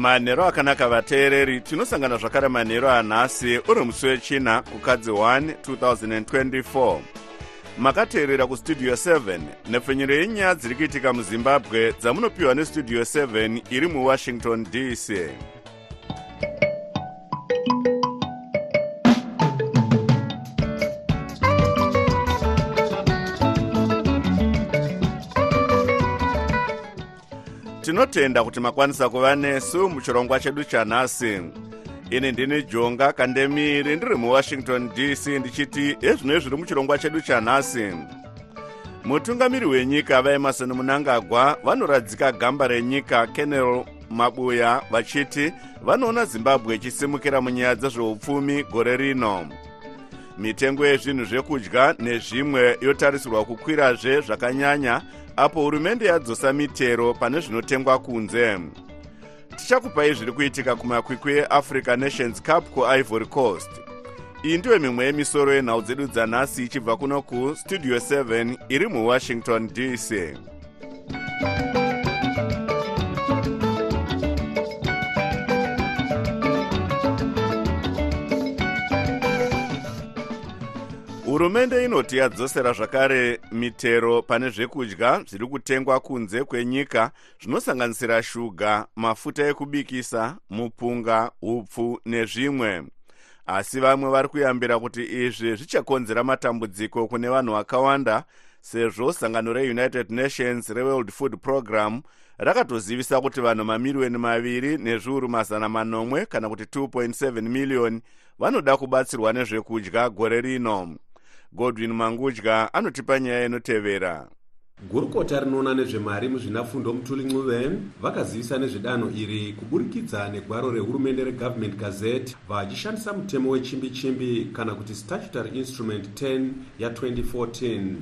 manhero akanaka vateereri tinosangana zvakare manhero anhasi uri musi wechina kukadzi 1 2024 makateerera kustudio 7 nepfenyuro yenyaya dziri kuitika muzimbabwe dzamunopiwa nestudio 7 iri muwashington dc tinotenda kuti makwanisa kuva nesu muchirongwa chedu chanhasi. Ini ndini jonga kandemiri ndiri muwashington dc ndichiti ezvino zviri muchirongwa chedu chanhasi. Mutungamiri wenyika vaemarson munangagwa vanoradzika gamba renyika kenel mabuya vachiti vanoona zimbabwe ichisimukira munyaya dzezveupfumi gore rino. Mitengo yezvinhu zvekudya nezvimwe yotarisirwa kukwirazve zvakanyanya apo hurumende yadzosa mitero pane zvinotengwa kunze. Tichakupai zviri kuitika kumakwikwi eafrica nations cup kuivory coast. Iyi ndiyo mimwe yemisoro yenhau dzedu dzanhasi ichibva kuno kustudio 7 iri muwashington dc hurumende inoti yadzosera zvakare mitero pane zvekudya zviri kutengwa kunze kwenyika zvinosanganisira shuga mafuta ekubikisa mupunga upfu nezvimwe. Asi vamwe vari kuyambira kuti izvi zvichakonzera matambudziko kune vanhu vakawanda sezvo sangano reunited nations reworld food program rakatozivisa kuti vanhu mamiriyoni maviri nezviuru mazana manomwe kana kuti 2.7 miliyoni vanoda kubatsirwa nezvekudya gore rino godwin mangudya anotipa nyaya inotevera. Gurukota rinoona nezvemari muzvinafundo mutuli ncuve vakazivisa nezvedanho iri kuburikidza negwaro rehurumende regovernment gazette vachishandisa mutemo wechimbi-chimbi kana kuti statutory instrument 10 ya2014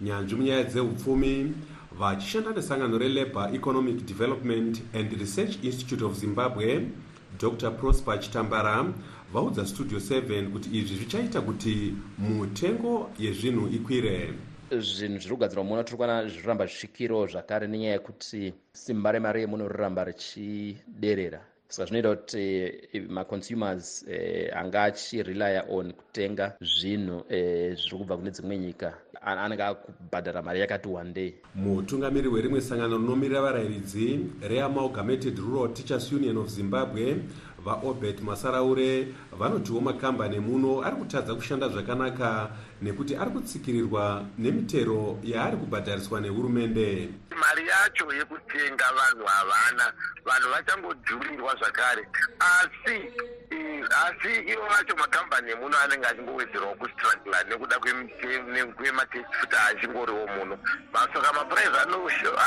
nyanzvi munyaya dzeupfumi vachishanda nesangano relabour economic development and research institute of zimbabwe dr prosper chitambara vaudza studio 7 kuti izvi zvichaita kuti mutengo yezvinhu ikwire. Zvinhu zviri kugadzirwa muno tiri kuona zviroramba zvisvikiro zvakare nenyaya yekuti simba remari yemuno riramba richiderera. Saka zvinoita kuti maconsumers eh, anga achirelya on kutenga zvinhu eh, zviri kubva kune dzimwe nyika. Anenge akubhadhara mari yakati wandei mutungamiri werimwe sangano rinomirira varayiridzi reamalgamated rural teachers union of zimbabwe vaobert masaraure vanotiwo makambani muno ari kutadza kushanda zvakanaka nekuti ari kutsikirirwa nemitero yaari kubhadhariswa nehurumende. Mari yacho yekutenga vanhu havana vanhu vachangodhurirwa zvakare. Asi asi ivo vacho makambani emuno anenge achingowedzerwa kustrugla nekuda kwematefuta achingoriwo muno. Saka mapuraizi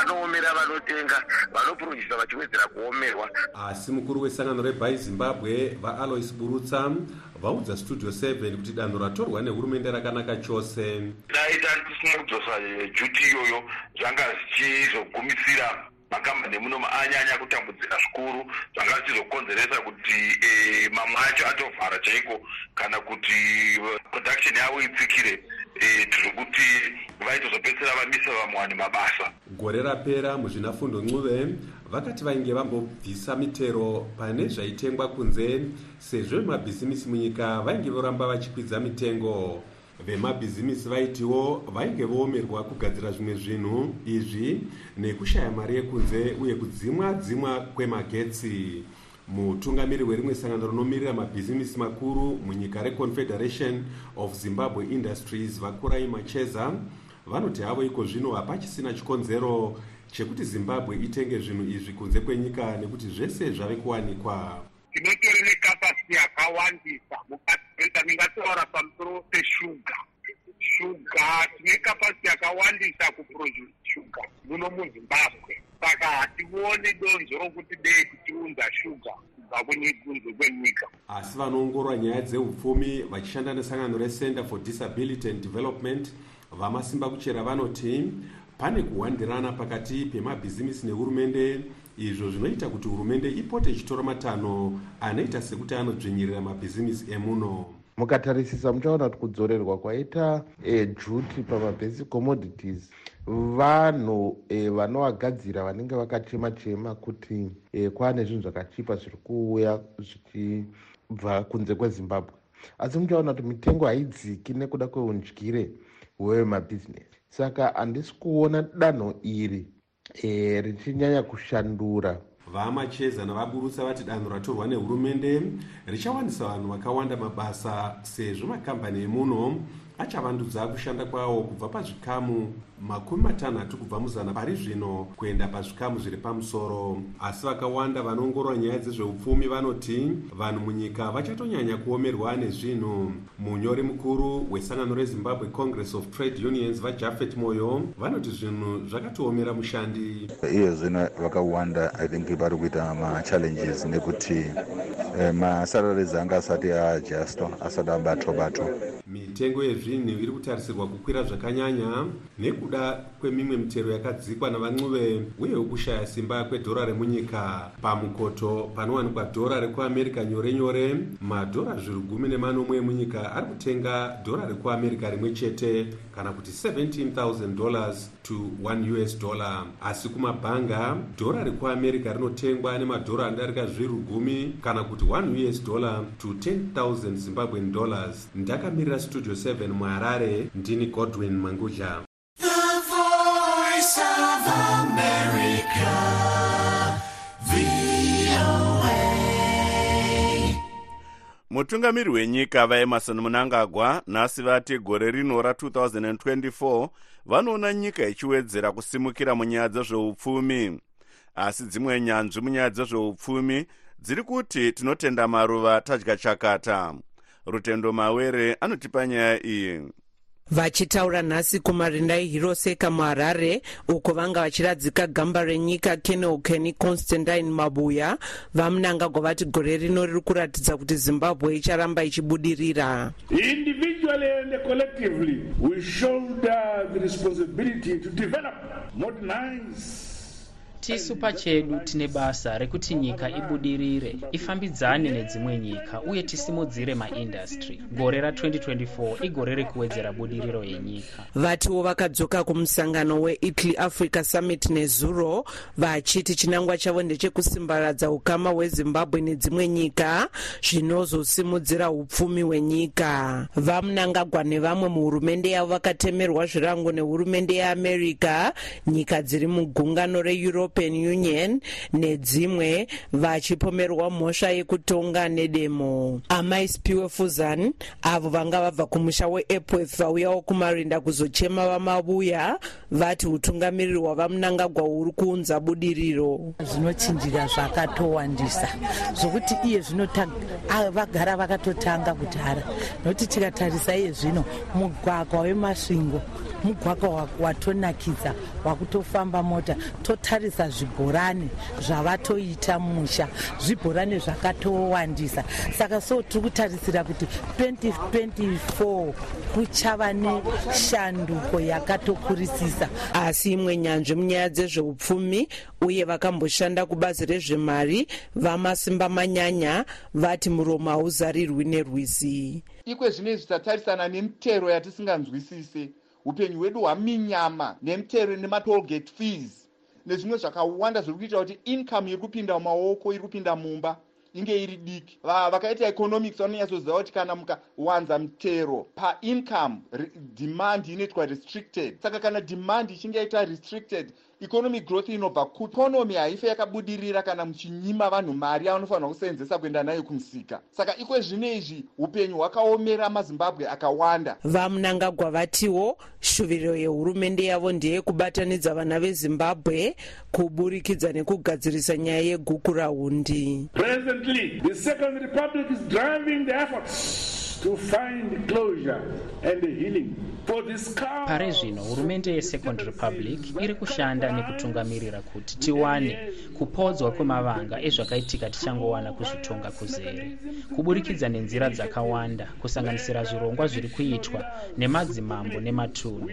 anoomera vanotenga vanopurojisa vachiwedzera kuomerwa. Asi mukuru wesangano rebai zimbabwe vaalois burutsa vaudza studio 7 kuti danho ratorwa nehurumende rakanaka chose. Dai tari tisina kudzosa juti iyoyo zvanga zvichizogumisira makambani muno anyanya kutambudzika zvikuru zvanga zvichizokonzeresa kuti e, mamwe acho atovhara chaiko kana kuti production yavo itsikire e, tiri kuti vaitozopedzisira vamisa vamwe vani mabasa. Gore rapera muzvinafundo ncuve vakati vainge vambobvisa mitero pane zvaitengwa kunze sezvo vemabhizimisi munyika vainge voramba vachikwidza mitengo. Vemabhizimisi vaitiwo vainge voomerwa kugadzira zvimwe zvinhu izvi nekushaya mari yekunze uye kudzimwa dzimwa kwemagetsi. Mutungamiri werimwe sangano rinomirira mabhizimisi makuru munyika reconfederation of zimbabwe industries vakurai macheza vanoti havo iko zvino hapachisina chikonzero chekuti zimbabwe itenge zvinhu izvi kunze kwenyika nekuti zvese zvave kuwanikwa. Tinotori nekapasiti yakawandisa. Mukaenda ndingataura pamusoro peshuga. Shuga tine kapasiti yakawandisa kuproduce shuga muno muzimbabwe. Saka hationi donzo rokuti dei kutiunza shuga kubva kunze kwenyika. Asi vanoongorora nyaya dzeupfumi vachishanda nesangano recenter for disability and development vamasimba kuchera vanoti pane kuhwandirana pakati pemabhizimisi nehurumende. Izvo zvinoita kuti hurumende ipote ichitora matanho anoita sekuti anodzvinyirira mabhizimisi emuno. Mukatarisisa muchaona kuti kudzorerwa kwaita e, juti pamabasic commodities. Vanhu e, vanovagadzira vanenge vakachema chema kuti e, kwaane zvinhu zvakachipa zviri kuuya zvichibva kunze kwezimbabwe. Asi muchaona kuti mitengo haidziki nekuda kweundyire hwemabhizinesi saka handisi kuona danho iri e, richinyanya kushandura. Vamacheza navaburusa vati danho ratorwa nehurumende richawanisa vanhu vakawanda mabasa sezvo makambani emuno achavandudza kushanda kwawo kubva pazvikamu makumi matanhatu kubva muzana pari zvino kuenda pazvikamu zviri pamusoro. Asi vakawanda vanoongorora nyaya dzezveupfumi vanoti vanhu munyika vachatonyanya kuomerwa nezvinhu. Munyori mukuru wesangano rezimbabwe congress of trade unions vajafet moyo vanoti zvinhu zvakatoomera mushandi. Iye zvino vakawanda i think vari kuita machallenges nekuti eh, masalaries anga asati aajustwa asati abatwa batwa mitengo yezvinhu iri kutarisirwa kukwira zvakanyanya nekuda kwemimwe mitero yakadzikwa navancuve uyewo kushaya simba kwedhora remunyika. Pamukoto panowanikwa dhora rekuamerica nyore nyore madhora zviri gumi nemanomwe emunyika ari kutenga dhora rekuamerica rimwe chete kana kuti 17000 dollars to 1 us dollar. Asi kumabhanga dhora rekuamerica rinotengwa nemadhora anodarika zviru gumi kana kuti 1 us dollar to 10000 zimbabwen dollars. Ndakamirira studio 7 muharare ndini godwin mangudla mutungamiri wenyika vaemarson munangagwa nhasi vati gore rino ra2024 vanoona nyika ichiwedzera kusimukira munyaya dzezveupfumi. Asi dzimwe nyanzvi munyaya dzezveupfumi dziri kuti tinotenda maruva tadya chakata. Rutendo mawere anotipa nyaya iyi vachitaura nhasi kumarindai hiroseka muharare uko vanga vachiradzika gamba renyika kenokeni constantine mabuya vamunangagwa vati gore rino riri kuratidza kuti zimbabwe icharamba ichibudirira. Individually and collectively we shoulder the responsibility to develop modernize tisu pachedu tine basa rekuti nyika ibudirire ifambidzane nedzimwe nyika uye tisimudzire maindastry gore ra2024 igore rekuwedzera budiriro yenyika. Vatiwo vakadzoka kumusangano weitaly africa summit nezuro vachiti chinangwa chavo ndechekusimbaradza ukama hwezimbabwe nedzimwe nyika zvinozosimudzira upfumi hwenyika. Vamunangagwa nevamwe muhurumende yavo vakatemerwa zvirango nehurumende yeamerica nyika dziri mugungano reeurope european union nedzimwe vachipomerwa mhosva yekutonga nedemo. Amai spiwe fuzan avo vanga vabva kumusha weepworth vauyawo kumarinda kuzochema vamabuya vati utungamiriri hwavamunangagwa uri kuunza budiriro. Zvinochinjira zvakatowandisa zvokuti iye zvino vagara vakatotanga kudhara nokuti tikatarisa iye zvino mugwagwa wemasvingo mugwagwa watonakidza wakutofamba mota totarisa zvibhorani zvavatoita musha. Zvibhorani zvakatowandisa. Saka so tiri kutarisira kuti 2024 kuchava neshanduko yakatokurisisa. Asi imwe nyanzvi munyaya dzezveupfumi uye vakamboshanda kubazi rezvemari vamasimba manyanya vati muromo hauzarirwi nerwizi. Ikwe zvinezvi tatarisana nemitero yatisinganzwisise upenyu hwedu hwaminyama nemitero nematolgate fees. Nezvimwe zvakawanda zviri kuita kuti income iri kupinda mumaoko iri kupinda mumba inge iri diki. Vakaita economics vanonyatsoziva kuti kana mukawanza mutero paincome demand inoitwa restricted. Saka kana demand ichinge yaita restricted economic growth inobva kuikonomi haife yakabudirira kana muchinyima vanhu mari avanofanira kusevenzesa kuenda nayo kumusika. Saka ikwe zvino izvi upenyu hwakaomera mazimbabwe akawanda. Vamunangagwa vatiwo shuviro yehurumende yavo ndeyekubatanidza vana vezimbabwe kuburikidza nekugadzirisa nyaya yeguku rahundi. Presently the second republic is driving the efforts to find closure and healing. For this cow. pare zvino hurumende yesecond republic iri kushanda nekutungamirira kuti tiwane kupodzwa kwemavanga ezvakaitika tichangowana kuzvitonga kuzere. Kuburikidza nenzira dzakawanda kusanganisira zvirongwa zviri kuitwa nemadzimambo nematunhu.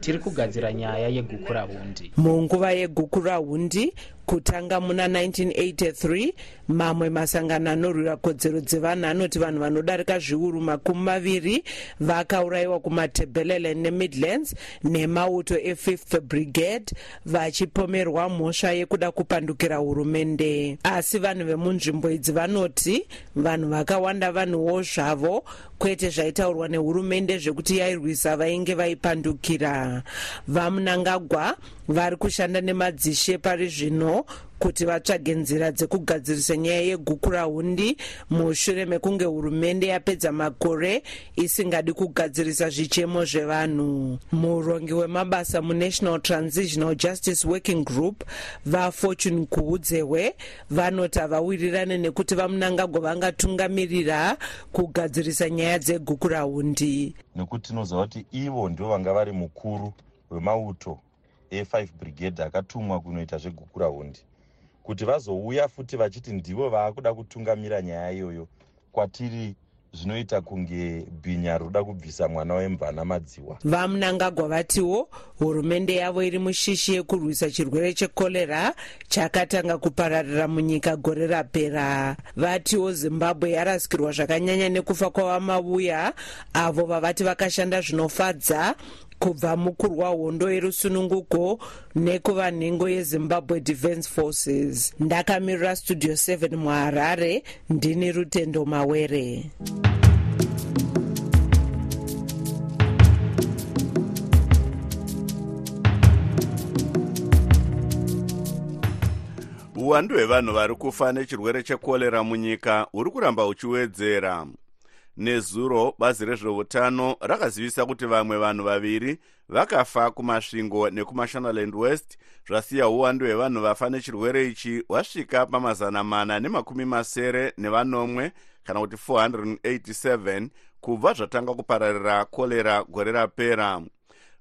Tiri kugadzira nyaya yeguku rahundi. Munguva yeguku rahundi kutanga muna 1983 mamwe masangano anorwira kodzero dzevanhu anoti vanhu vanodarika zviuru makumi maviri vakaurayiwa kumatebhelele nemidlands nemauto e5th brigade vachipomerwa mhosva yekuda kupandukira hurumende. Asi vanhu vemunzvimbo idzi vanoti vanhu vakawanda vanhuwo zvavo kwete zvaitaurwa nehurumende zvekuti yairwisa vainge vaipandukira. Vamunangagwa vari kushanda nemadzishe pari zvino kuti vatsvage nzira dzekugadzirisa nyaya yeguku rahundi. Mushure mekunge hurumende yapedza makore isingadi kugadzirisa zvichemo zvevanhu. Murongi wemabasa munational transitional justice working group vafortune kuudzewe vanoti havawirirane nekuti vamunangagwa vangatungamirira kugadzirisa nyaya dzeguku rahundi. Nekuti tinoziva kuti ivo ndio vanga vari mukuru wemauto e5 brigade akatumwa kunoita zveguku rahundi kuti vazouya futi vachiti ndivo vaakuda kutungamira nyaya iyoyo kwatiri zvinoita kunge bhinya roda kubvisa mwana wemvana madziwa vamunangagwa vatiwo hurumende yavo iri mushishi yekurwisa chirwere chekorera chakatanga kupararira munyika gore rapera. Vatiwo zimbabwe yarasikirwa zvakanyanya nekufa kwavamavuya avo vavati vakashanda zvinofadza kubva mukurwa hondo yerusununguko nekuva nhengo yezimbabwe defence forces. Ndakamirira studio 7 muharare ndini rutendo mawere. Uwandu hwevanhu vari kufa nechirwere chekorera munyika huri kuramba huchiwedzera nezuro bazi rezveutano rakazivisa kuti vamwe vanhu vaviri vakafa kumasvingo nekumashonaland west zvasiya uwandu hwevanhu vafa nechirwere ichi hwasvika pamazana mana nemakumi masere nevanomwe kana kuti 487 kubva zvatanga kupararira korera gore rapera.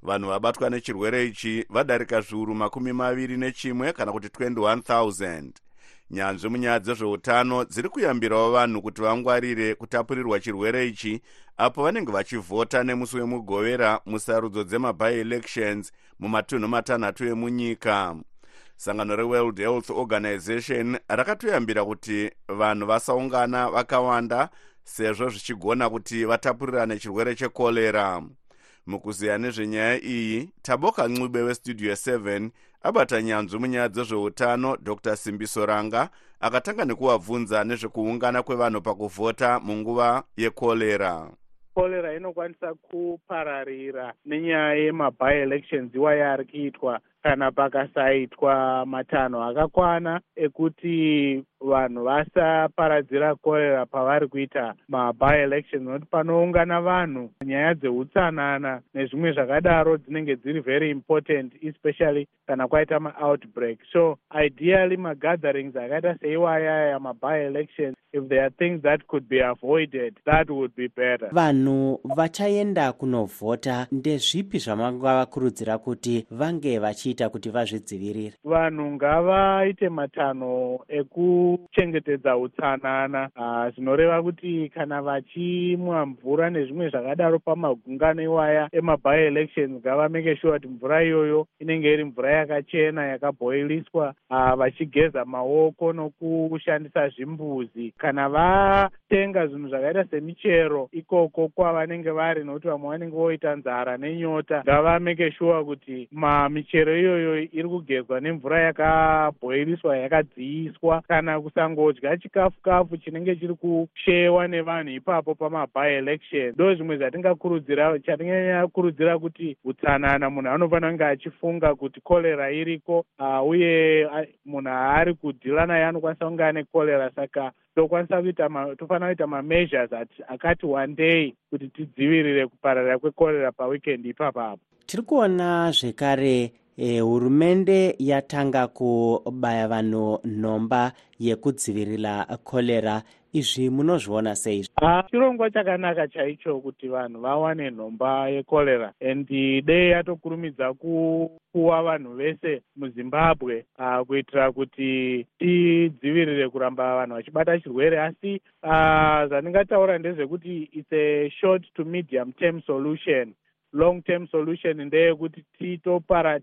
Vanhu vabatwa nechirwere ichi vadarika zviuru makumi maviri nechimwe kana kuti 21000 nyanzvi munyaya dzezveutano dziri kuyambirawo vanhu kuti vangwarire kutapurirwa chirwere ichi apo vanenge vachivhota nemusi wemugovera musarudzo dzemabi-elections mumatunhu matanhatu emunyika. Sangano reworld health organization rakatoyambira kuti vanhu vasaungana vakawanda sezvo zvichigona kuti vatapurirane chirwere chekorera. Mukuziya nezvenyaya iyi taboka ncube westudio 7 abata nyanzvi munyaya dzezveutano dr. Simbiso ranga akatanga nekuvabvunza nezvekuungana kwevanhu pakuvhota munguva yekorera. Korera inokwanisa kupararira nenyaya yemabi-elections iwaya ari kuitwa kana pakasaitwa matanho akakwana ekuti vanhu vasaparadzira korera pavari kuita mabi-elections nokuti panoungana vanhu nyaya dzeutsanana nezvimwe zvakadaro dzinenge dziri very important especially kana kwaita maoutbreak. So ideally magatherings akaita seiwaya yamabi-elections if there are things that could be avoided that would be better. Vanhu vachaenda kunovhota ndezvipi zvamangavakurudzira kuti vange vachiita kuti vazvidzivirire? Vanhu ngavaite matanho ekuchengetedza utsanana. Uh, zvinoreva kuti kana vachimwa mvura nezvimwe zvakadaro pamagungano iwaya emabi-elections ngavameke sure kuti mvura iyoyo inenge iri mvura yakachena yakabhoiliswa. Uh, vachigeza maoko nokushandisa zvimbuzi. Kana vatenga zvinhu zvakaita semichero ikoko kwavanenge vari nokuti vamwe vanenge voita nzara nenyota ngavameke sure kuti mamichero iyoyo iri kugezwa nemvura yakabhoiliswa yakadziiswa kana kusangodya chikafu kafu chinenge chiri kushewa nevanhu ipapo pamabi-election ndo zvimwe zvatingakurudzira chatinganyanya kurudzira kuti utsanana munhu anofanira kunge achifunga kuti korera iriko uh, uye uh, munhu aari kudhila naye anokwanisa kunge ane korera saka tokwanisa kuita tofanira kuita mameasures akati wandei kuti tidzivirire kupararira kwekorera paweekend ipapapo tiri kuona zvekare e, hurumende yatanga kubaya vanhu nhomba yekudzivirira korera izvi munozviona sei ah, chirongwa chakanaka chaicho kuti vanhu vawane nhomba yekorera. And dei yatokurumidza kupuwa vanhu vese muzimbabwe uh, kuitira kuti tidzivirire kuramba vanhu vachibata chirwere. Asi uh, zvandingataura ndezvekuti its a short to medium term solution long term solution ndeyekuti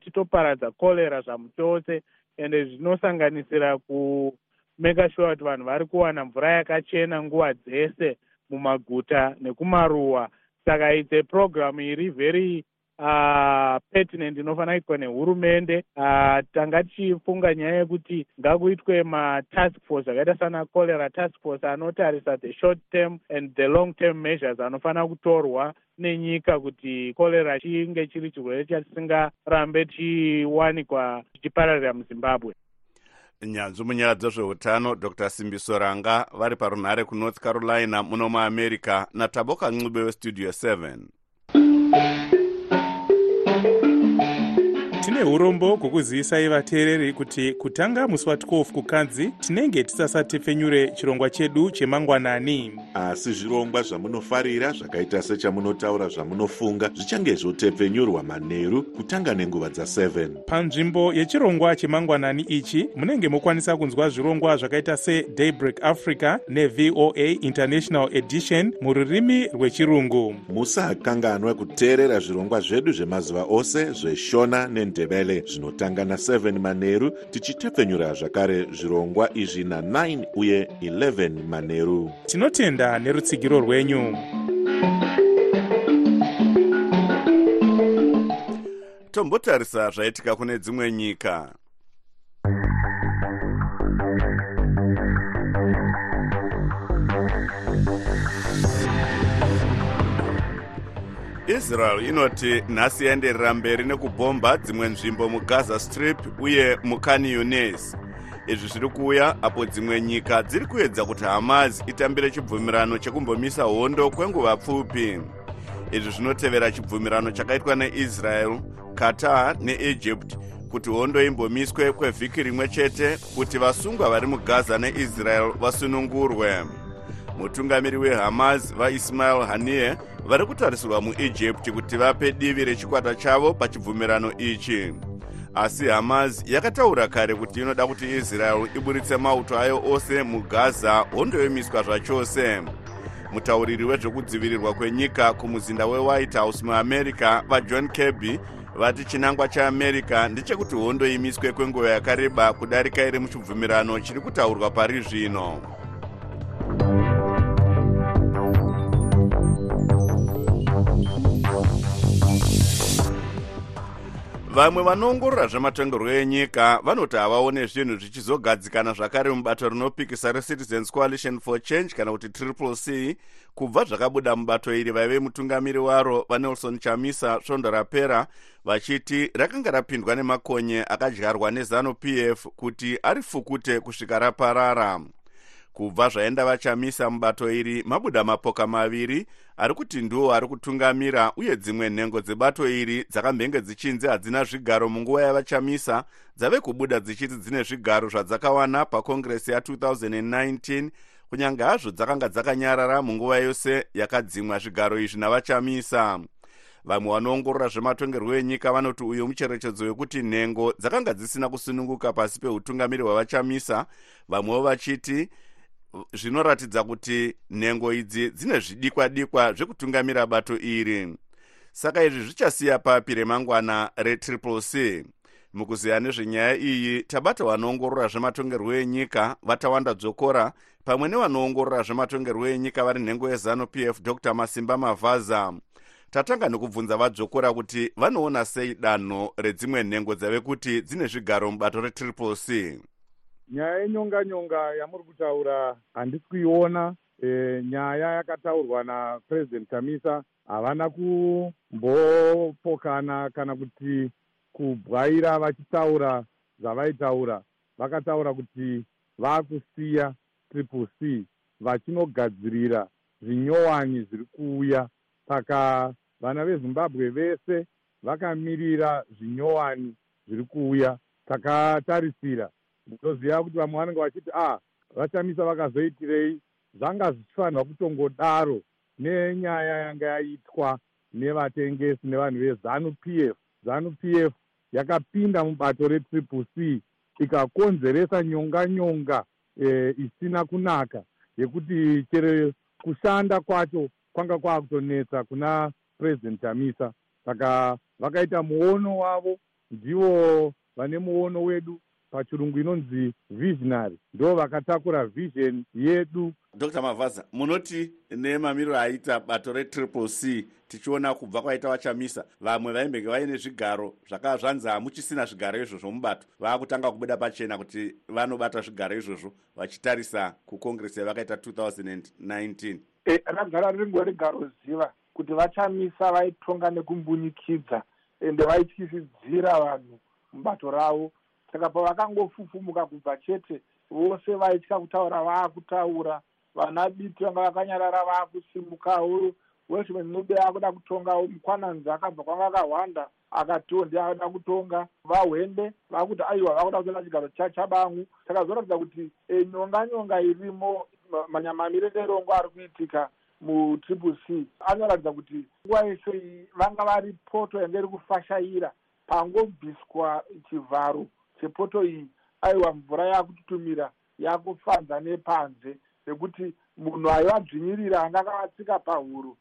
titoparadza korera zvamutose ende zvinosanganisira ku meka sure kuti vanhu vari kuwana mvura yakachena nguva dzese mumaguta nekumaruwa. Saka its a program iri very uh, pertinent inofanira kuitwa nehurumende. Uh, tanga tichifunga nyaya yekuti ngakuitwe matask force akaita sana cholera task force anotarisa the short term and the long term measures anofanira kutorwa nenyika kuti cholera chinge chiri chirwere chatisingarambe tichiwanikwa chichipararira muzimbabwe. Nyanzvi munyaya dzezveutano dr. Simbiso ranga vari parunhare kunorth carolina muno muamerica nataboka ncube westudio 7 tine urombo hwekuzivisai vateereri kuti kutanga musi wa12 kukadzi tinenge tisasatepfenyure chirongwa chedu chemangwanani asi zvirongwa zvamunofarira zvakaita sechamunotaura zvamunofunga zvichange zvotepfenyurwa manheru kutanga nenguva dza7 panzvimbo yechirongwa chemangwanani ichi munenge mokwanisa kunzwa zvirongwa zvakaita sedaybreak africa nevoa international edition mururimi rwechirungu. Musakanganwa kuteerera zvirongwa zvedu zvemazuva ose zveshona nendebele zvinotanga na7 manheru tichitepfenyura zvakare zvirongwa izvi na9 uye 11 manheru tinotenda nerutsigiro rwenyu. Tombotarisa zvaitika kune dzimwe nyika. Israel inoti nhasi yaenderera mberi nekubhomba dzimwe nzvimbo mugaza strip uye mukani yunis izvi zviri kuuya apo dzimwe nyika dziri kuedza kuti hamas itambire chibvumirano chekumbomisa hondo kwenguva pfupi. Izvi zvinotevera chibvumirano chakaitwa neisrael qatar neegypt kuti hondo imbomiswe kwevhiki rimwe chete kuti vasungwa vari mugaza neisrael vasunungurwe. Mutungamiri wehamas vaismail haniyeh vari kutarisirwa muegypt kuti vape divi rechikwata chavo pachibvumirano ichi asi hamas yakataura kare kuti inoda kuti israel iburitse mauto ayo ose mugaza hondo yomiswa zvachose. Mutauriri wezvekudzivirirwa kwenyika kumuzinda wewhite house muamerica vajohn kirby vati chinangwa cheamerica ndechekuti hondo imiswe kwenguva yakareba kudarika iri muchibvumirano chiri kutaurwa pari zvino vamwe vanoongorora zvematongerwo enyika vanoti havaone zvinhu zvichizogadzikana zvakare mubato rinopikisa recitizens coalition for change kana kuti triple c. Kubva zvakabuda mubato iri vaive mutungamiri waro vanelson chamisa svondo rapera vachiti rakanga rapindwa nemakonye akadyarwa nezanup f kuti arifukute kusvika raparara kubva zvaenda vachamisa mubato iri mabuda mapoka maviri ari kuti ndiwo ari kutungamira uye dzimwe nhengo dzebato iri dzakambenge dzichinzi hadzina zvigaro munguva yavachamisa dzave kubuda dzichiti dzine zvigaro zvadzakawana pakongiresi ya2019 kunyange hazvo dzakanga dzakanyarara munguva yose yakadzimwa zvigaro izvi navachamisa. Vamwe vanoongorora zvematongerwo enyika vanoti uyu mucherechedzo wekuti nhengo dzakanga dzisina kusununguka pasi peutungamiri hwavachamisa vamwewo vachiti zvinoratidza kuti nhengo idzi dzine zvidikwa dikwa zvekutungamira bato iri. Saka izvi zvichasiya papi remangwana retriple c. Mukuziya nezvenyaya iyi tabata vanoongorora zvematongerwo enyika vatawanda dzokora pamwe nevanoongorora zvematongerwo enyika vari nhengo yezanup f dr masimba mavhaza. Tatanga nekubvunza vadzokora kuti vanoona sei danho redzimwe nhengo dzave kuti dzine zvigaro mubato retriple c nyaya yenyonga nyonga yamuri kutaura handisi kuiona e, nyaya yakataurwa napurezidendi kamisa havana kumbopokana kana kuti kubwaira vachitaura zvavaitaura. Vakataura kuti vaakusiya triple c vachinogadzirira zvinyowani zviri kuuya saka vana vezimbabwe vese vakamirira zvinyowani zviri kuuya takatarisira ndinoziva kuti vamwe vanenge vachiti a vachamisa vakazoitirei zvanga zvichifanirwa kutongodaro nenyaya yanga yaitwa nevatengesi nevanhu vezanu p f. Zanu p f yakapinda mubato retriple c ikakonzeresa nyonga nyonga e, isina kunaka yekuti chere kushanda kwacho kwanga kwaakutonetsa kuna purezidendi chamisa saka vakaita muono wavo ndivo vane muono wedu pachirungu inonzi visionary. Ndo vakatakura vision yedu. Dr. Mavhaza munoti nemamiriro aita bato retriple c tichiona kubva kwaita vachamisa vamwe vaimbenge vaine zvigaro zvakava zvanzi hamuchisina zvigaro izvozvo mubato. Vaakutanga kubuda pachena kuti vanobata zvigaro izvozvo vachitarisa kukongresi yavakaita 2019 e, ragara ringorigaroziva kuti vachamisa vaitonga nekumbunyikidza ende vaityisidzira vanhu mubato ravo saka pavakangofufumuka kubva chete vose vaitya kutaura vaakutaura. Vana biti vanga vakanyarara vaakusimukawo weshman nube akuda kutongawo mukwananzi akabva kwanga akahwanda akatiwo ndi akuda kutonga. Vahwende vakuti aiwa vakuda kutonga chigaro chachabangu saka zvoratidza kuti e, nyonga nyonga irimo manyamamiriro erongo ari kuitika mutriple c. Anoratidza kuti nguva yese vanga vari poto yange iri kufashayira pangobviswa chivharo chepoto iyi aiwa mvura yakututumira yakufanza nepanze nekuti munhu aivadzvinyirira anga akavatsika pahuro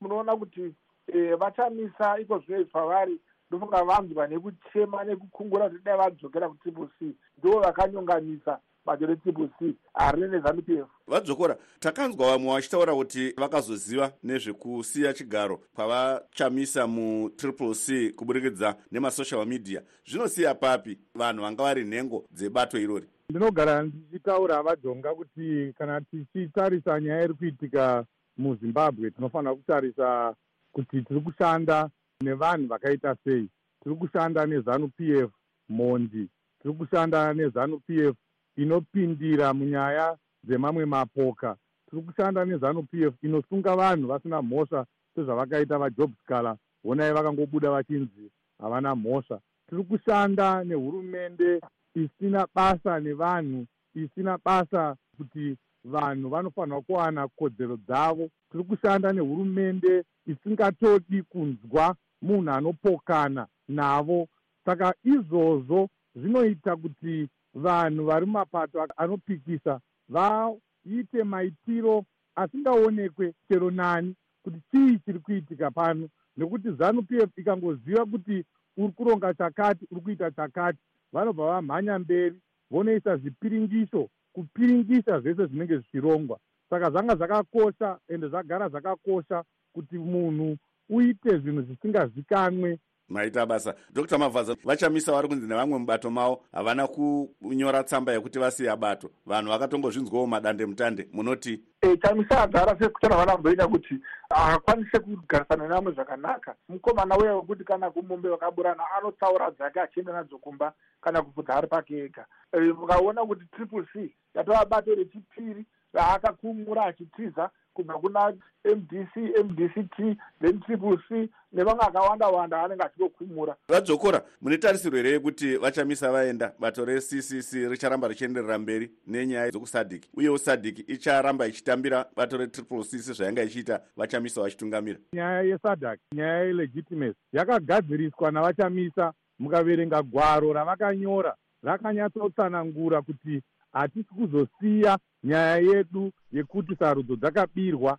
munoona kuti e, vachamisa iko zvinoizwa pavari ndofunga vanzwa nekuchema nekukungura kuti dai vadzokera kutriple c ndo vakanyonganisa bato retriple c harine nezanup f vadzokora takanzwa vamwe vachitaura kuti vakazoziva nezvekusiya chigaro kwavachamisa mutriple c kuburikidza nemasocial media. Zvinosiya papi vanhu vanga vari nhengo dzebato irori. Ndinogara ndichitaura vajonga kuti kana tichitarisa nyaya iri kuitika muzimbabwe tinofanira kutarisa kuti tiri kushanda nevanhu vakaita sei. Tiri kushanda nezanup f mondi tiri kushanda nezanup f inopindira munyaya dzemamwe mapoka. Tiri kushanda nezanup f inosunga vanhu vasina mhosva sezvavakaita vajob scaler honai vakangobuda vachinzi havana mhosva. Tiri kushanda nehurumende isina basa nevanhu isina basa kuti vanhu vanofanirwa kuwana kodzero dzavo. Tiri kushanda nehurumende isingatodi kunzwa munhu anopokana navo. Saka izvozvo zvinoita kuti vanhu vari mumapato anopikisa vaite maitiro asingaonekwe chero nani kuti chii chiri kuitika pano. Nekuti zanup f ikangoziva kuti uri kuronga chakati uri kuita chakati. Vanobva vamhanya mberi vonoisa zvipiringiso kupiringisa zvese zvinenge zvichirongwa. Saka zvanga zvakakosha ende zvagara zvakakosha kuti munhu uite zvinhu zvisingazikanwe maita basa. Dr mavhaza vachamisa vari kunzi nevamwe mubato mavo havana kunyora tsamba yekuti vasiya bato. Vanhu vakatongozvinzwawo madande mutande munoti e, chamisa agara sekutara vanamboita kuti akwanise kugarisana nevamwe zvakanaka. Mukomana uya wekuti kana kumombe vakaburana anotsaura dzake achienda nadzo kumba kana kupfudza ari pake ega. Mukaona kuti triple c yatova bato rechipiri raakakumura achitiza kubva kuna mdc mdct then triple c nevamwe akawanda wanda anenge achitokumura vadzokora mune tarisiro here yekuti vachamisa vaenda bato reccc richaramba richienderera mberi nenyaya dzokusadhiki uyewo sadhiki icharamba ichitambira bato retriple c sezvayanga ichiita vachamisa vachitungamira? Nyaya yesadhak nyaya yelegitimacy yakagadziriswa navachamisa mukaverenga gwaro ravakanyora. Rakanyatsotsanangura kuti hatisi kuzosiya nyaya yedu yekuti sarudzo dzakabirwa.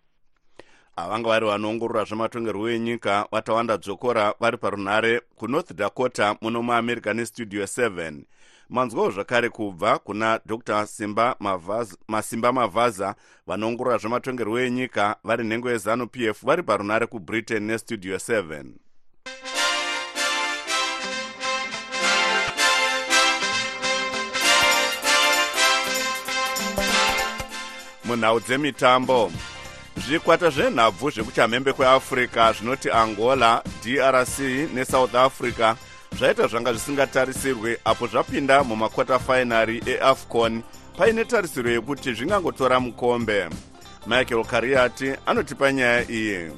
Avanga vari vanoongorora zvematongerwo enyika vatawanda dzokora vari parunhare kunorth dakota muno muamerica nestudio 7 manzwawo zvakare kubva kuna dr. Simba mavaza, masimba mavhaza vanoongorora zvematongerwo enyika vari nhengo yezanup f vari parunhare kubritain nestudio 7 munhau dzemitambo. Zvikwata zvenhabvu zvekuchamhembe kweafrica zvinoti angola drc nesouth africa zvaita zvanga zvisingatarisirwe apo zvapinda mumakwata fainari eafcon paine tarisiro yekuti zvingangotora mukombe. Michael kariati anotipa nyaya iyi.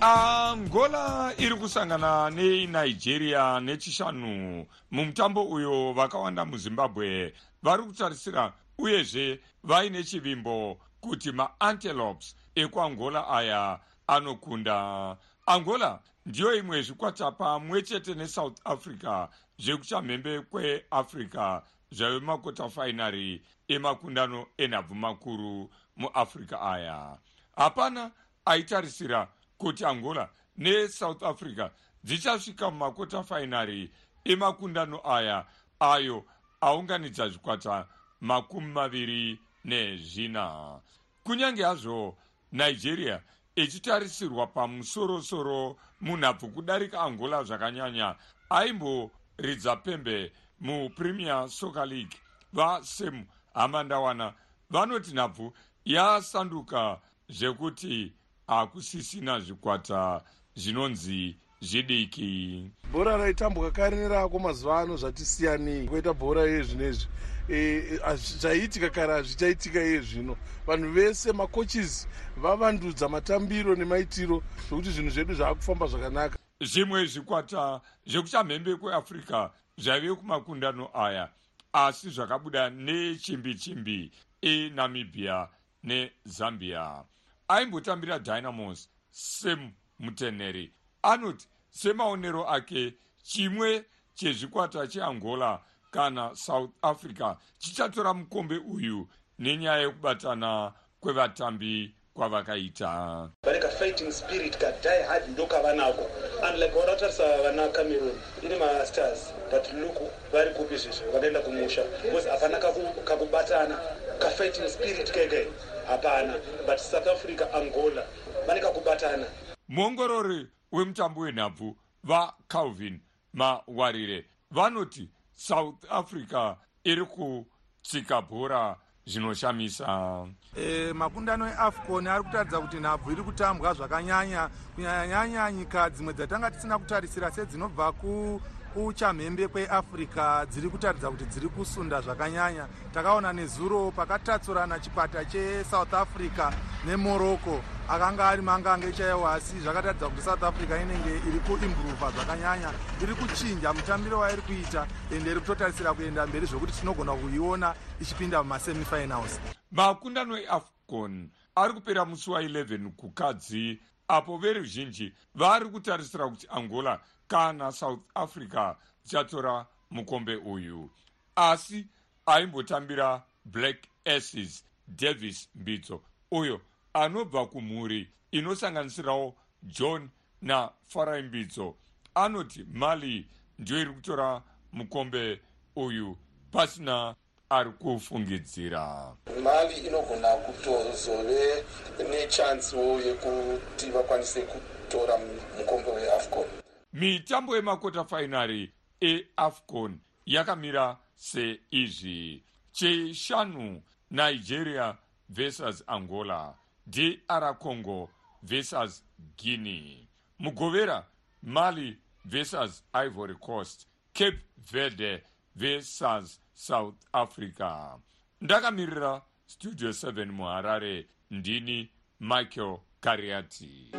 Angola iri kusangana nenigeria nechishanu. Mumutambo uyo vakawanda muzimbabwe vari kutarisira uyezve vaine chivimbo kuti maantelopes ekuangola aya anokunda. Angola ndiyo imwe zvikwata pamwe chete nesouth africa zvekuchamhembe kweafrica zvave makota fainari emakundano enhabvu makuru muafrica aya. Hapana aitarisira kuti angola nesouth africa dzichasvika mumakota fainari emakundano aya ayo aunganidza zvikwata makumi maviri nezvina. Kunyange hazvo nigeria ichitarisirwa pamusorosoro munhabvu kudarika angola zvakanyanya aimboridza pembe mupremier soccer league. Vasem hamandawana vanoti nhabvu yasanduka zvekuti hakusisina zvikwata zvinonzi zvidiki bhora raitambwa kare nerako mazuva ano zvatisiyanei koita bhora iye zvinezvi e, zvaiitika kare hazvichaitika iye zvino. Vanhu vese makochis vavandudza matambiro nemaitiro zvokuti zvinhu zvedu zvaakufamba zvakanaka. Zvimwe zvikwata zvekuchamhembe kweafrica zvaive kumakundano aya asi zvakabuda nechimbi chimbi enamibhia nezambia. Aimbotambira dynamos sam muteneri anoti semaonero ake chimwe chezvikwata cheangola kana south africa chichatora mukombe uyu nenyaya yekubatana kwevatambi kwavakaita. Vane kafighting spirit kadie hard ndokavanako unlike varatarisa vana cameron ine mastars but look vari kupi zvezvo vakaenda kumusha. Bcause hapana kakubatana kafighting spirit keke hapana. But south africa angola vane kakubatana. Muongorori wemutambo wenhabvu vacalvin mawarire. Vanoti south africa iri kutsika bhora zvinoshamisa. E, makundano eafcon ari kutaridza kuti nhabvu iri kutambwa zvakanyanya. Kunyanyanyanya nyika dzimwe dzatanga tisina kutarisira sedzinobva ku kuchamhembe kweafrica dziri kutaridza kuti dziri kusunda zvakanyanya. Takaona nezuro pakatatsurana chikwata chesouth africa nemorocco. Akanga ari mangange chaiwo asi zvakataridza kuti south africa inenge iri kuimprova zvakanyanya iri kuchinja mutambiro wairi kuita ende iri kutotarisira kuenda mberi zvokuti tinogona kuiona ichipinda mumasemifinals makundano eafcon ari kupera musi wa11 kukadzi apo veruzhinji vari kutarisira kuti angola kana south africa dzichatora mukombe uyu. Asi aimbotambira black asses davis mbidzo uyo anobva kumhuri inosanganisirawo john nafarai mbidzo anoti mali ndiyo iri kutora mukombe uyu pasina ari kufungidzira. Mali inogona kutozove nechancewo yekuti vakwanise kutora mukombe weafcon. Mitambo yemakota fainari eafcon yakamira seizvi. Cheshanu nigeria versus angola dr congo versus guinea. Mugovera mali versus ivory coast cape verde versus south africa. Ndakamirira studio 7 muharare. Ndini michael kariati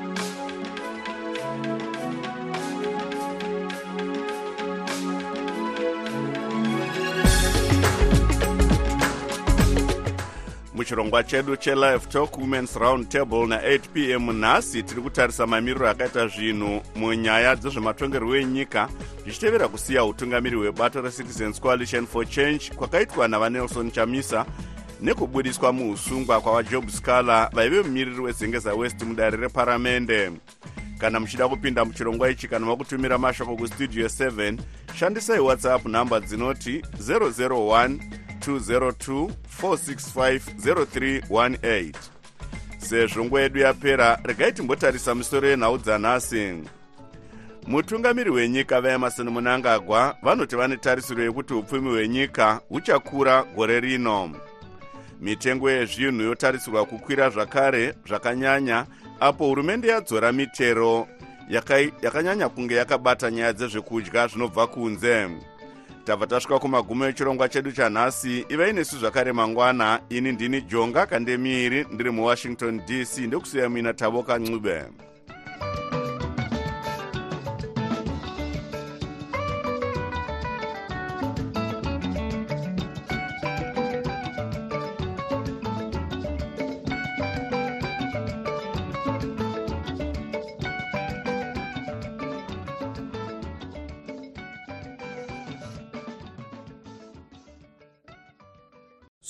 muchirongwa chedu chelive talk womens round table na8 p m nhasi tiri kutarisa mamiriro akaita zvinhu munyaya dzezvematongerwo enyika zvichitevera kusiya utungamiri hwebato recitizens coalition for change kwakaitwa navanelson chamisa nekubudiswa muusungwa kwavajob scaler vaive mumiriri wezengeza west mudare reparamende. Kana muchida kupinda muchirongwa ichi kana makutumira mashoko kustudio 7 shandisai whatsapp nhamba dzinoti 001 202465038 sezvo nguva yedu yapera regai timbotarisa misoro yenhau dzanhasi mutungamiri hwenyika vaemarson munangagwa vanoti vane tarisiro yekuti upfumi hwenyika huchakura gore rino. Mitengo yezvinhu yotarisirwa kukwira zvakare zvakanyanya apo hurumende yadzora mitero yakanyanya kunge yakabata nyaya dzezvekudya zvinobva kunze tabva tasvika kumagumo echirongwa chedu chanhasi ivai nesu zvakare mangwana. Ini ndini jonga kandemiri ndiri muwashington dc ndekusiya muina tavoka ncube